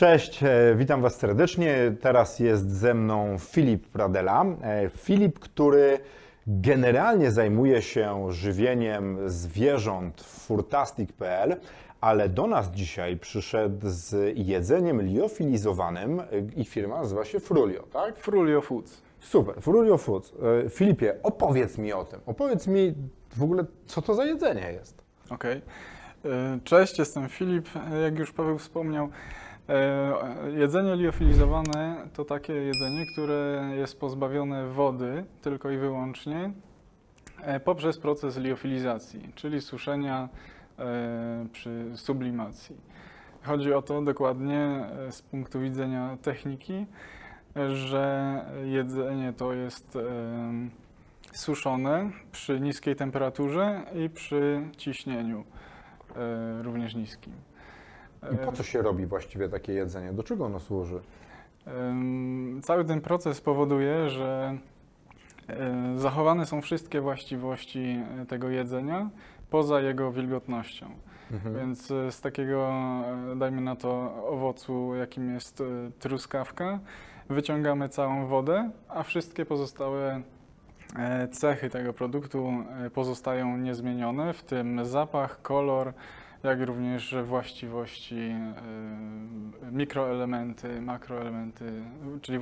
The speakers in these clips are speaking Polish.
Cześć, e, witam Was serdecznie. Teraz jest ze mną Filip Pradela. E, Filip, który generalnie zajmuje się żywieniem zwierząt w furtastic.pl, ale do nas dzisiaj przyszedł z jedzeniem liofilizowanym i firma nazywa się Frulio, tak? Frulio Foods. Super, Frulio Foods. E, Filipie, opowiedz mi o tym. Opowiedz mi w ogóle, co to za jedzenie jest. Okej. E, Cześć, jestem Filip. Jak już Paweł wspomniał, jedzenie liofilizowane to takie jedzenie, które jest pozbawione wody tylko i wyłącznie e, poprzez proces liofilizacji, czyli suszenia e, przy sublimacji. Chodzi o to dokładnie e, z punktu widzenia techniki, e, że jedzenie to jest suszone przy niskiej temperaturze i przy ciśnieniu e, również niskim. I po co się robi właściwie takie jedzenie? Do czego ono służy? Cały ten proces powoduje, że e, zachowane są wszystkie właściwości e, tego jedzenia poza jego wilgotnością. Mhm. Więc e, z takiego, dajmy na to, owocu, jakim jest truskawka, wyciągamy całą wodę, a wszystkie pozostałe cechy tego produktu pozostają niezmienione, w tym zapach, kolor, jak również właściwości, e, mikroelementy, makroelementy, czyli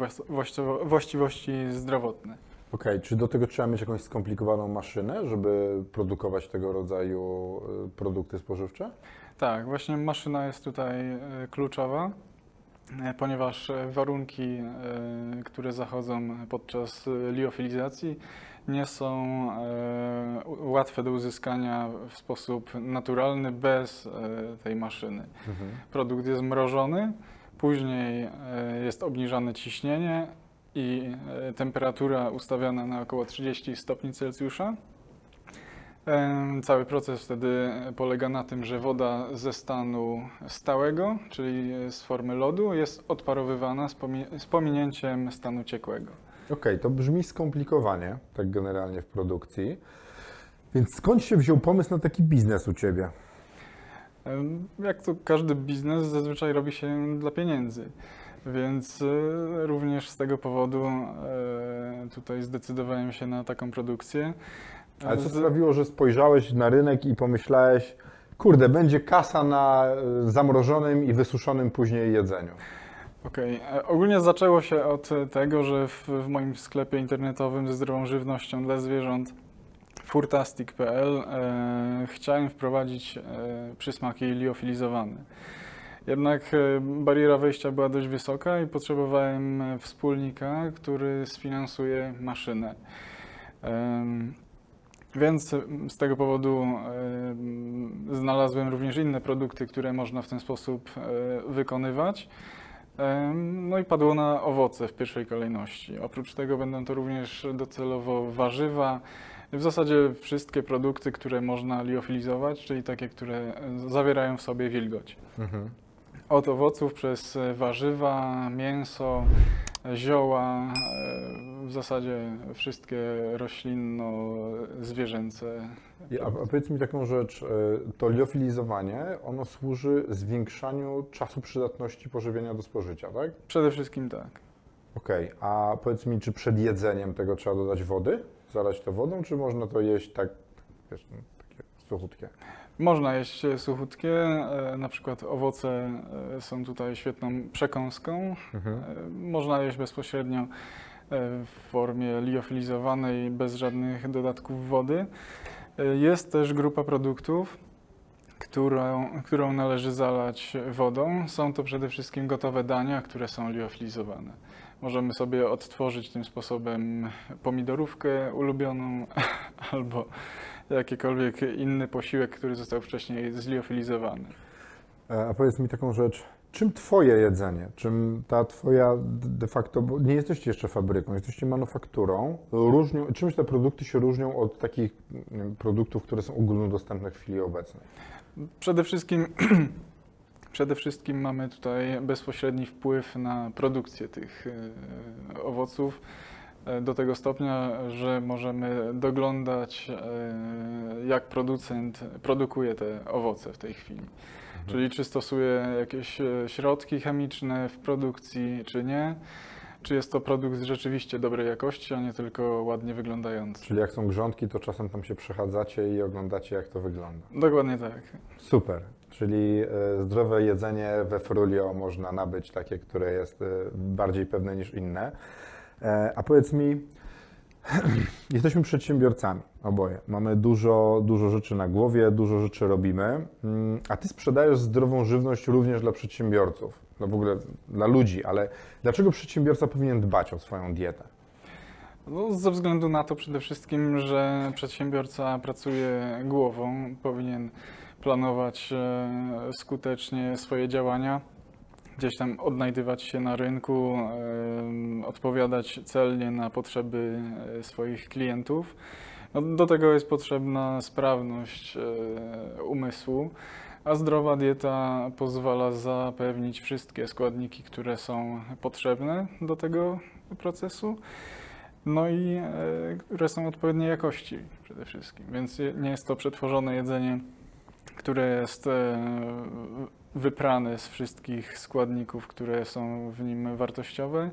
właściwości zdrowotne. Okej, czy do tego trzeba mieć jakąś skomplikowaną maszynę, żeby produkować tego rodzaju y, produkty spożywcze? Tak, właśnie maszyna jest tutaj e, kluczowa, ponieważ warunki, które zachodzą podczas liofilizacji, nie są e, łatwe do uzyskania w sposób naturalny bez e, tej maszyny. Produkt jest mrożony, później e, jest obniżane ciśnienie i temperatura ustawiana na około 30 stopni Celsjusza. Cały proces wtedy polega na tym, że woda ze stanu stałego, czyli z formy lodu, jest odparowywana z, pomi- z pominięciem stanu ciekłego. Okej, to brzmi skomplikowanie, tak generalnie w produkcji. Więc skąd się wziął pomysł na taki biznes u Ciebie? Jak to każdy biznes zazwyczaj robi się dla pieniędzy. Więc e, również z tego powodu e, tutaj zdecydowałem się na taką produkcję. Ale co sprawiło, że spojrzałeś na rynek i pomyślałeś, kurde, będzie kasa na y, zamrożonym i wysuszonym później jedzeniu? Okej, e, Ogólnie zaczęło się od tego, że w, w moim sklepie internetowym ze zdrową żywnością dla zwierząt furtastic.pl e, chciałem wprowadzić e, przysmaki liofilizowane. Jednak e, bariera wejścia była dość wysoka i potrzebowałem e, wspólnika, który sfinansuje maszynę. Więc z tego powodu znalazłem również inne produkty, które można w ten sposób wykonywać. No i padło na owoce w pierwszej kolejności. Oprócz tego będą to również docelowo warzywa, w zasadzie wszystkie produkty, które można liofilizować, czyli takie, które zawierają w sobie wilgoć. Mhm. Od owoców przez warzywa, mięso, zioła, w zasadzie wszystkie roślinno-zwierzęce. A, a powiedz mi taką rzecz, y, to liofilizowanie, ono służy zwiększaniu czasu przydatności pożywienia do spożycia, tak? Przede wszystkim tak. Okej, a powiedz mi, czy przed jedzeniem tego trzeba dodać wody? Zalać to wodą, czy można to jeść tak, wiesz, no, takie suchutkie? Można jeść e, suchutkie, e, na przykład owoce e, są tutaj świetną przekąską. Mhm. E, Można jeść bezpośrednio e, w formie liofilizowanej, bez żadnych dodatków wody. E, Jest też grupa produktów, którą, którą należy zalać wodą. Są to przede wszystkim gotowe dania, które są liofilizowane. Możemy sobie odtworzyć tym sposobem pomidorówkę ulubioną albo jakikolwiek inny posiłek, który został wcześniej zliofilizowany. E, A powiedz mi taką rzecz, czym twoje jedzenie, czym ta twoja de facto, bo nie jesteście jeszcze fabryką, jesteście manufakturą, różnią, czymś te produkty się różnią od takich wiem, produktów, które są ogólnodostępne w chwili obecnej? Przede wszystkim, przede wszystkim mamy tutaj bezpośredni wpływ na produkcję tych e, owoców e, do tego stopnia, że możemy doglądać, e, jak producent produkuje te owoce w tej chwili. Czyli czy stosuję jakieś e, środki chemiczne w produkcji, czy nie. Czy jest to produkt rzeczywiście dobrej jakości, a nie tylko ładnie wyglądający. Czyli jak są grządki, to czasem tam się przechadzacie i oglądacie, jak to wygląda. Dokładnie tak. Super. Czyli e, zdrowe jedzenie we Frulio można nabyć takie, które jest e, bardziej pewne niż inne. A powiedz mi, jesteśmy przedsiębiorcami oboje. Mamy dużo, dużo rzeczy na głowie, dużo rzeczy robimy, Mm, a ty sprzedajesz zdrową żywność również dla przedsiębiorców, no w ogóle dla ludzi, ale dlaczego przedsiębiorca powinien dbać o swoją dietę? No, ze względu na to przede wszystkim, że przedsiębiorca pracuje głową, powinien planować e, skutecznie swoje działania, gdzieś tam odnajdywać się na rynku, odpowiadać celnie na potrzeby e, swoich klientów. No, do tego jest potrzebna sprawność e, umysłu, a zdrowa dieta pozwala zapewnić wszystkie składniki, które są potrzebne do tego procesu. No i e, które są odpowiedniej jakości przede wszystkim. Więc nie jest to przetworzone jedzenie, które jest e, wyprane z wszystkich składników, które są w nim wartościowe,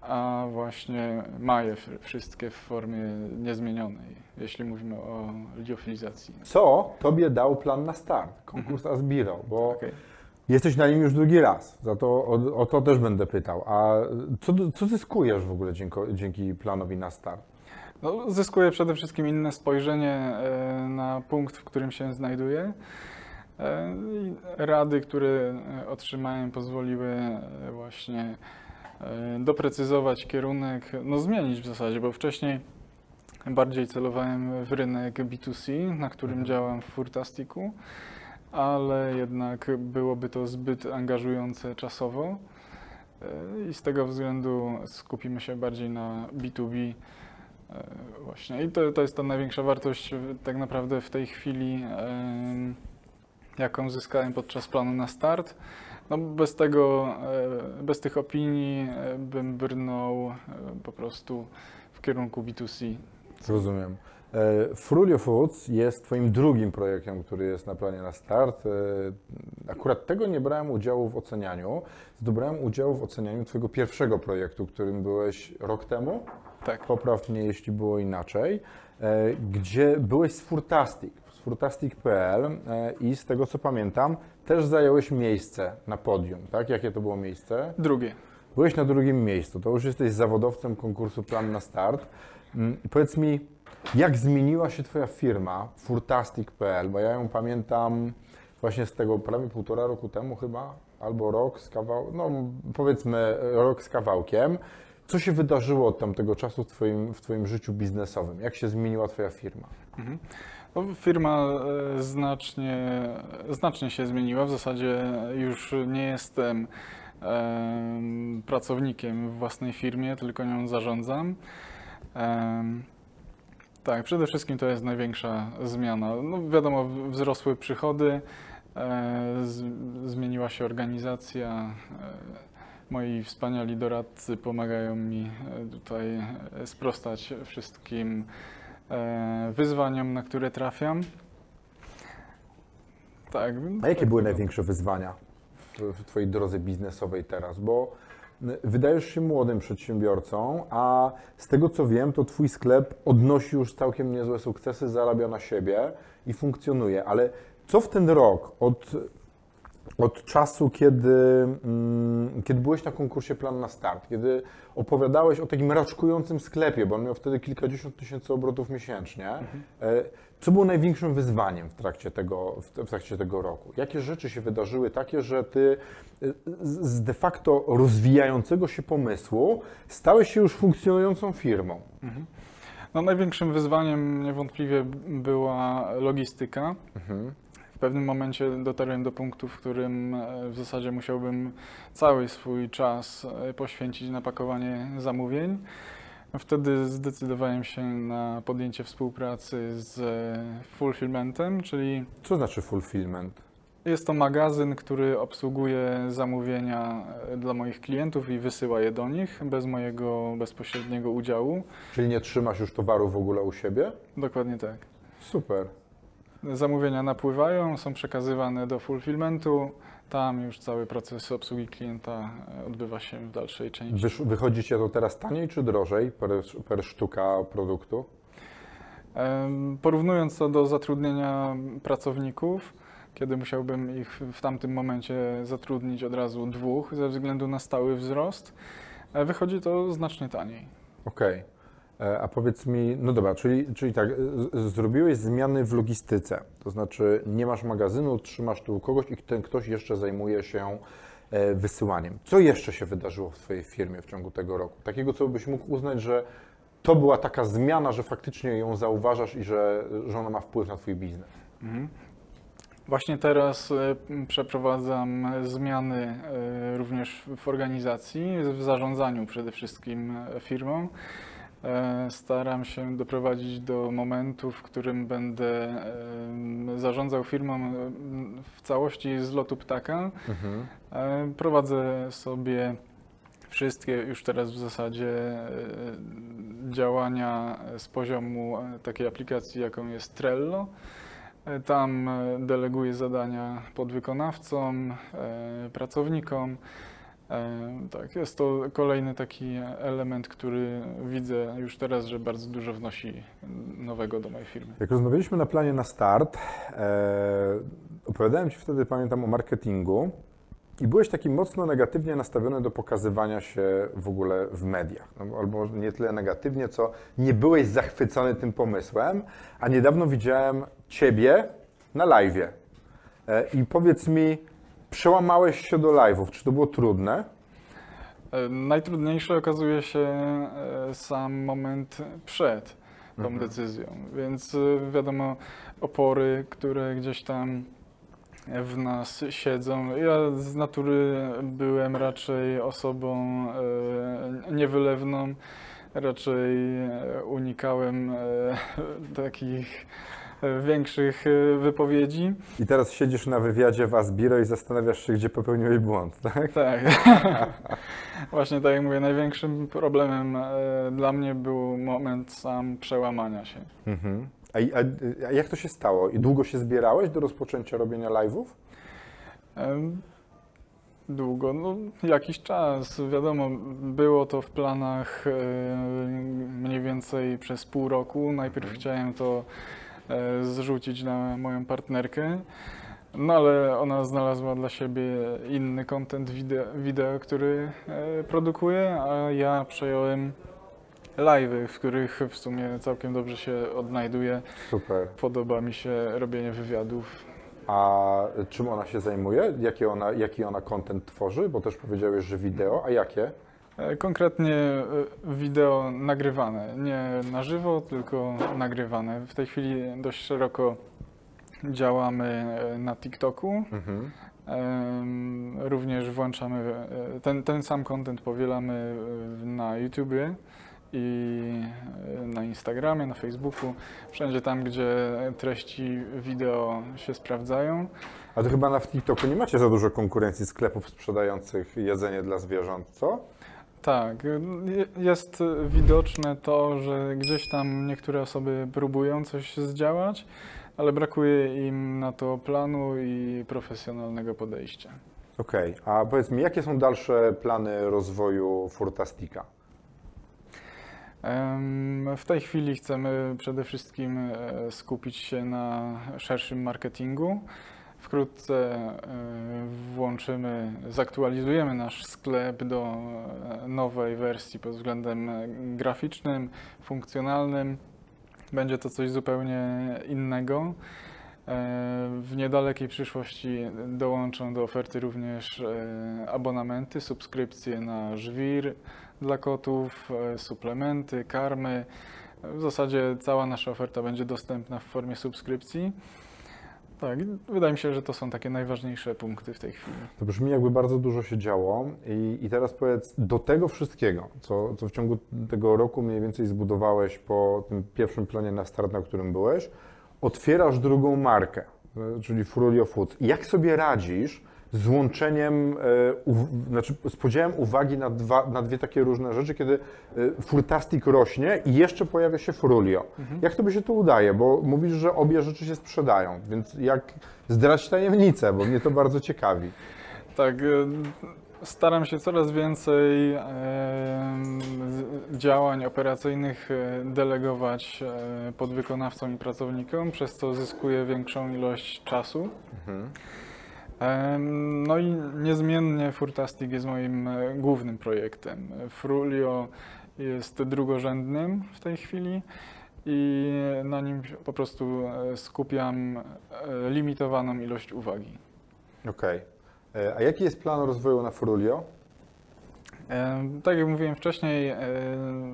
a właśnie ma je wszystkie w formie niezmienionej, jeśli mówimy o liofilizacji. Co tobie dał plan na start, konkurs Asbiro? Bo Okej. Jesteś na nim już drugi raz, za to o, o to też będę pytał. A co, co zyskujesz w ogóle dzięki, dzięki planowi na start? No, zyskuje przede wszystkim inne spojrzenie e, na punkt, w którym się znajduję. E, Rady, które e, otrzymałem, pozwoliły właśnie doprecyzować kierunek, no zmienić w zasadzie, bo wcześniej bardziej celowałem w rynek B2C, na którym Mhm. działam w Furtastiku, ale jednak byłoby to zbyt angażujące czasowo i z tego względu skupimy się bardziej na B2B. E, Właśnie i to, to jest ta największa wartość tak naprawdę w tej chwili, jaką zyskałem podczas planu na start. No bez tego, e, bez tych opinii e, bym brnął po prostu w kierunku B2C. Rozumiem. Frulio Foods jest Twoim drugim projektem, który jest na planie na start. Akurat tego nie brałem udziału w ocenianiu. Zdobrałem udział w ocenianiu Twojego pierwszego projektu, którym byłeś rok temu. Tak. Popraw mnie, jeśli było inaczej. E, Gdzie byłeś z Furtastic, z furtastic.pl e, i z tego co pamiętam, też zająłeś miejsce na podium, tak? Jakie to było miejsce? Drugie. Byłeś na drugim miejscu, to już jesteś zawodowcem konkursu Plan na Start. Mm, Powiedz mi, jak zmieniła się Twoja firma Furtastic.pl, bo ja ją pamiętam właśnie z tego prawie półtora roku temu chyba, albo rok z kawał, no powiedzmy e, rok z kawałkiem. Co się wydarzyło od tamtego czasu w Twoim, w twoim życiu biznesowym? Jak się zmieniła Twoja firma? Mhm. No, firma e, znacznie, znacznie się zmieniła. W zasadzie już nie jestem em, pracownikiem w własnej firmie, tylko nią zarządzam. Tak, przede wszystkim to jest największa zmiana. No, wiadomo, wzrosły przychody, e, z, zmieniła się organizacja. E, moi wspaniali doradcy pomagają mi e, tutaj e, sprostać wszystkim e, wyzwaniom, na które trafiam. Tak. A jakie były największe wyzwania w, Twojej drodze biznesowej teraz? Bo wydajesz się młodym przedsiębiorcą, a z tego co wiem, to Twój sklep odnosi już całkiem niezłe sukcesy, zarabia na siebie i funkcjonuje. Ale co w ten rok od, od czasu, kiedy, mm, kiedy byłeś na konkursie Plan na Start, kiedy opowiadałeś o takim raczkującym sklepie, bo on miał wtedy kilkadziesiąt tysięcy obrotów miesięcznie, e, co było największym wyzwaniem w trakcie tego, w, trakcie tego roku? Jakie rzeczy się wydarzyły takie, że ty y, z de facto rozwijającego się pomysłu stałeś się już funkcjonującą firmą? Mhm. No, największym wyzwaniem niewątpliwie była logistyka. Mhm. W pewnym momencie dotarłem do punktu, w którym e, w zasadzie musiałbym cały swój czas e, poświęcić na pakowanie zamówień. Wtedy zdecydowałem się na podjęcie współpracy z e, Fulfillmentem, czyli Co znaczy fulfillment? jest to magazyn, który obsługuje zamówienia dla moich klientów i wysyła je do nich bez mojego bezpośredniego udziału. Czyli nie trzymasz już towaru w ogóle u siebie? Dokładnie tak. Super. Zamówienia napływają, są przekazywane do fulfillmentu. Tam już cały proces obsługi klienta e, odbywa się w dalszej części. Wysz, wychodzi Ci to teraz taniej czy drożej per, per sztuka produktu? Porównując to do zatrudnienia pracowników, kiedy musiałbym ich w tamtym momencie zatrudnić od razu dwóch ze względu na stały wzrost, e, wychodzi to znacznie taniej. Okej. E, A powiedz mi, no dobra, czyli, czyli tak, zrobiłeś zmiany w logistyce, to znaczy nie masz magazynu, trzymasz tu kogoś i ten ktoś jeszcze zajmuje się e, wysyłaniem. Co jeszcze się wydarzyło w Twojej firmie w ciągu tego roku? Takiego, co byś mógł uznać, że to była taka zmiana, że faktycznie ją zauważasz i że, że ona ma wpływ na Twój biznes. Mhm. Właśnie teraz e, przeprowadzam e, zmiany e, również w organizacji, w zarządzaniu przede wszystkim e, firmą. E, Staram się doprowadzić do momentu, w którym będę zarządzał firmą w całości z lotu ptaka. Mhm. E, Prowadzę sobie wszystkie już teraz w zasadzie e, działania z poziomu takiej aplikacji, jaką jest Trello. Tam deleguję zadania podwykonawcom, pracownikom. E, Tak, jest to kolejny taki element, który widzę już teraz, że bardzo dużo wnosi nowego do mojej firmy. Jak rozmawialiśmy na planie na start, e, opowiadałem Ci wtedy, pamiętam, o marketingu i byłeś taki mocno negatywnie nastawiony do pokazywania się w ogóle w mediach. No, albo nie tyle negatywnie, co nie byłeś zachwycony tym pomysłem, a niedawno widziałem Ciebie na live'ie. E, I powiedz mi, przełamałeś się do live'ów, czy to było trudne? E, Najtrudniejsze okazuje się e, sam moment przed tą Mhm. decyzją, więc e, wiadomo, opory, które gdzieś tam w nas siedzą. Ja z natury byłem raczej osobą niewylewną, raczej unikałem takich większych e, wypowiedzi. I teraz siedzisz na wywiadzie w Asbiro i zastanawiasz się, gdzie popełniłeś błąd, tak? Tak. Właśnie tak jak mówię, największym problemem e, dla mnie był moment sam przełamania się. Mhm. A, a, a jak to się stało? I długo się zbierałeś do rozpoczęcia robienia live'ów? Długo, no jakiś czas. Wiadomo, było to w planach e, mniej więcej przez pół roku. Najpierw Mhm. chciałem to zrzucić na moją partnerkę, no ale ona znalazła dla siebie inny content wideo, wideo który e, produkuje, a ja przejąłem live'y, w których w sumie całkiem dobrze się odnajduję. Super. Podoba mi się robienie wywiadów. A czym ona się zajmuje? Jaki ona, jaki ona content tworzy? Bo też powiedziałeś, że wideo. A jakie? E, Konkretnie e, wideo nagrywane, nie na żywo, tylko nagrywane. W tej chwili dość szeroko działamy e, na TikToku. Mhm. Również włączamy ten, ten sam content powielamy na YouTubie i na Instagramie, na Facebooku, wszędzie tam, gdzie treści wideo się sprawdzają. A to chyba na TikToku nie macie za dużo konkurencji sklepów sprzedających jedzenie dla zwierząt, co? Tak, je- jest widoczne to, że gdzieś tam niektóre osoby próbują coś zdziałać, ale brakuje im na to planu i profesjonalnego podejścia. Okej. A powiedz mi, jakie są dalsze plany rozwoju Furtastika? W tej chwili chcemy przede wszystkim e, skupić się na szerszym marketingu. Wkrótce e, włączymy, zaktualizujemy nasz sklep do e, nowej wersji pod względem e, graficznym, funkcjonalnym. Będzie to coś zupełnie innego. W niedalekiej przyszłości dołączą do oferty również abonamenty, subskrypcje na żwir dla kotów, suplementy, karmy. W zasadzie cała nasza oferta będzie dostępna w formie subskrypcji. Tak, wydaje mi się, że to są takie najważniejsze punkty w tej chwili. To brzmi jakby bardzo dużo się działo i, i teraz powiedz, do tego wszystkiego, co, co w ciągu tego roku mniej więcej zbudowałeś po tym pierwszym planie na start, na którym byłeś, otwierasz drugą markę, e, czyli Frulio Foods. Jak sobie radzisz z łączeniem, e, uw- znaczy z podziałem uwagi na, dwa, na dwie takie różne rzeczy, kiedy e, Furtastic rośnie i jeszcze pojawia się Frulio. Jak to by się tu udaje? Bo mówisz, że obie rzeczy się sprzedają, więc jak zdrać tajemnicę, bo mnie to bardzo ciekawi. Tak, e, staram się coraz więcej działań operacyjnych delegować podwykonawcom i pracownikom, przez co zyskuję większą ilość czasu. Em, No i niezmiennie Furtastic jest moim e, głównym projektem. Frulio jest drugorzędnym w tej chwili i na nim po prostu e, skupiam e, limitowaną ilość uwagi. Okej. E, A jaki jest plan rozwoju na Frulio? Tak jak mówiłem wcześniej,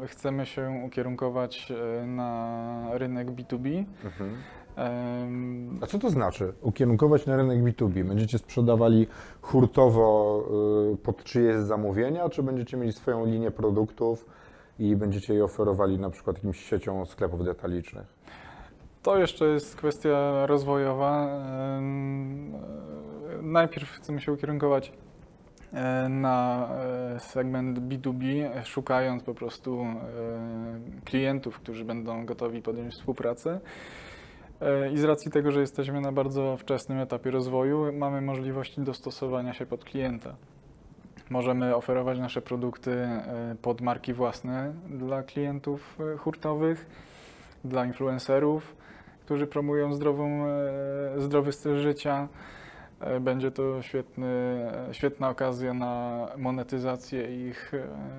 chcemy się ukierunkować na rynek B2B. Em, A co to znaczy? Ukierunkować na rynek B2B? Będziecie sprzedawali hurtowo y, pod czyjeś zamówienia, czy będziecie mieli swoją linię produktów i będziecie je oferowali na przykład jakimś siecią sklepów detalicznych? To jeszcze jest kwestia rozwojowa. Najpierw chcemy się ukierunkować e, na e, segment B2B, e, szukając po prostu e, klientów, którzy będą gotowi podjąć współpracę. E, I z racji tego, że jesteśmy na bardzo wczesnym etapie rozwoju, mamy możliwości dostosowania się pod klienta. Możemy oferować nasze produkty e, pod marki własne dla klientów e, hurtowych, dla influencerów, którzy promują zdrową, zdrowy styl życia. Będzie to świetny, świetna okazja na monetyzację ich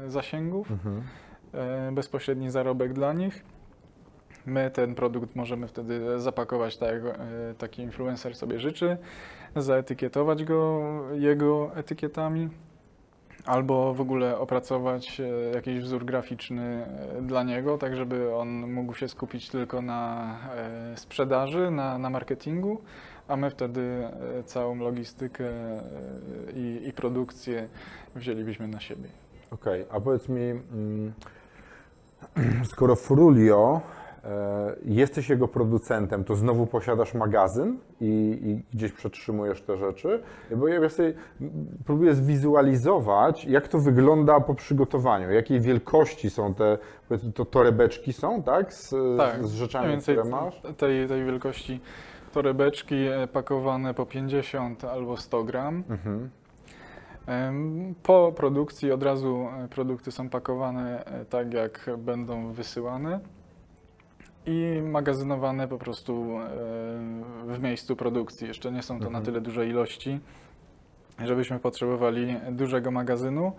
zasięgów, e, bezpośredni zarobek dla nich. My ten produkt możemy wtedy zapakować tak, e, taki influencer sobie życzy, zaetykietować go jego etykietami, albo w ogóle opracować e, jakiś wzór graficzny e, dla niego, tak żeby on mógł się skupić tylko na sprzedaży, na, na marketingu, a my wtedy całą logistykę i, i produkcję wzięlibyśmy na siebie. Okej, a powiedz mi, mm, skoro Frulio, jesteś jego producentem, to znowu posiadasz magazyn i, i gdzieś przetrzymujesz te rzeczy? Bo ja sobie próbuję zwizualizować, jak to wygląda po przygotowaniu, jakiej wielkości są te, to torebeczki są, tak? Z, Tak, z rzeczami, które masz? tej, tej wielkości torebeczki e, pakowane po 50 albo 100 gram. Mhm. Po produkcji od razu e, produkty są pakowane e, tak, jak będą wysyłane i magazynowane po prostu e, w miejscu produkcji. Jeszcze nie są to na Mhm. tyle duże ilości, żebyśmy potrzebowali dużego magazynu.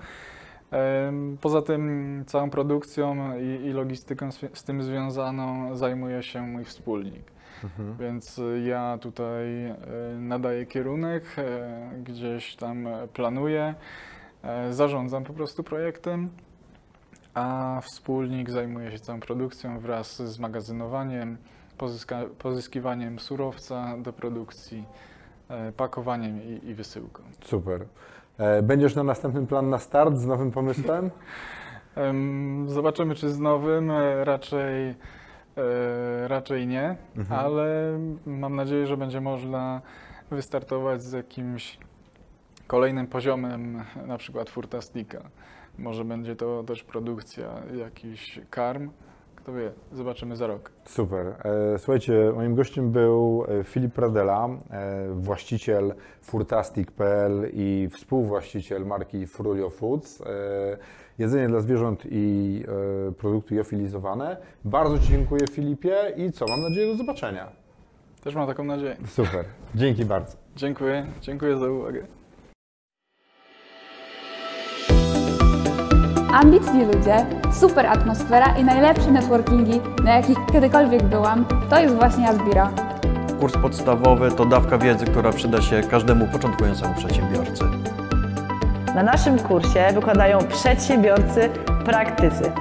Poza tym całą produkcją i, logistyką z, tym związaną zajmuje się mój wspólnik. Mhm. Więc ja tutaj y, nadaję kierunek, y, gdzieś tam e, planuję, e, zarządzam po prostu projektem, a wspólnik zajmuje się całą produkcją wraz z magazynowaniem, pozyska, pozyskiwaniem surowca do produkcji, e, pakowaniem i, i wysyłką. Super. E, Będziesz na następny plan na start z nowym pomysłem? Em, Zobaczymy, czy z nowym, e, raczej, raczej nie, Mhm. ale mam nadzieję, że będzie można wystartować z jakimś kolejnym poziomem, na przykład Furtastika. Może będzie to też produkcja jakiś karm, kto wie, zobaczymy za rok. Super. E, Słuchajcie, moim gościem był e, Filip Pradela, e, właściciel Furtastic.pl i współwłaściciel marki Frulio Foods. Jedzenie dla zwierząt i produkty jofilizowane. Bardzo Ci dziękuję Filipie i co, mam nadzieję do zobaczenia. Też mam taką nadzieję. Super. Dzięki bardzo. Dziękuję, dziękuję za uwagę. Ambitni ludzie, super atmosfera i najlepsze networkingi, na jakich kiedykolwiek byłam, to jest właśnie Asbiro. Kurs podstawowy to dawka wiedzy, która przyda się każdemu początkującemu przedsiębiorcy. Na naszym kursie wykładają przedsiębiorcy, praktycy,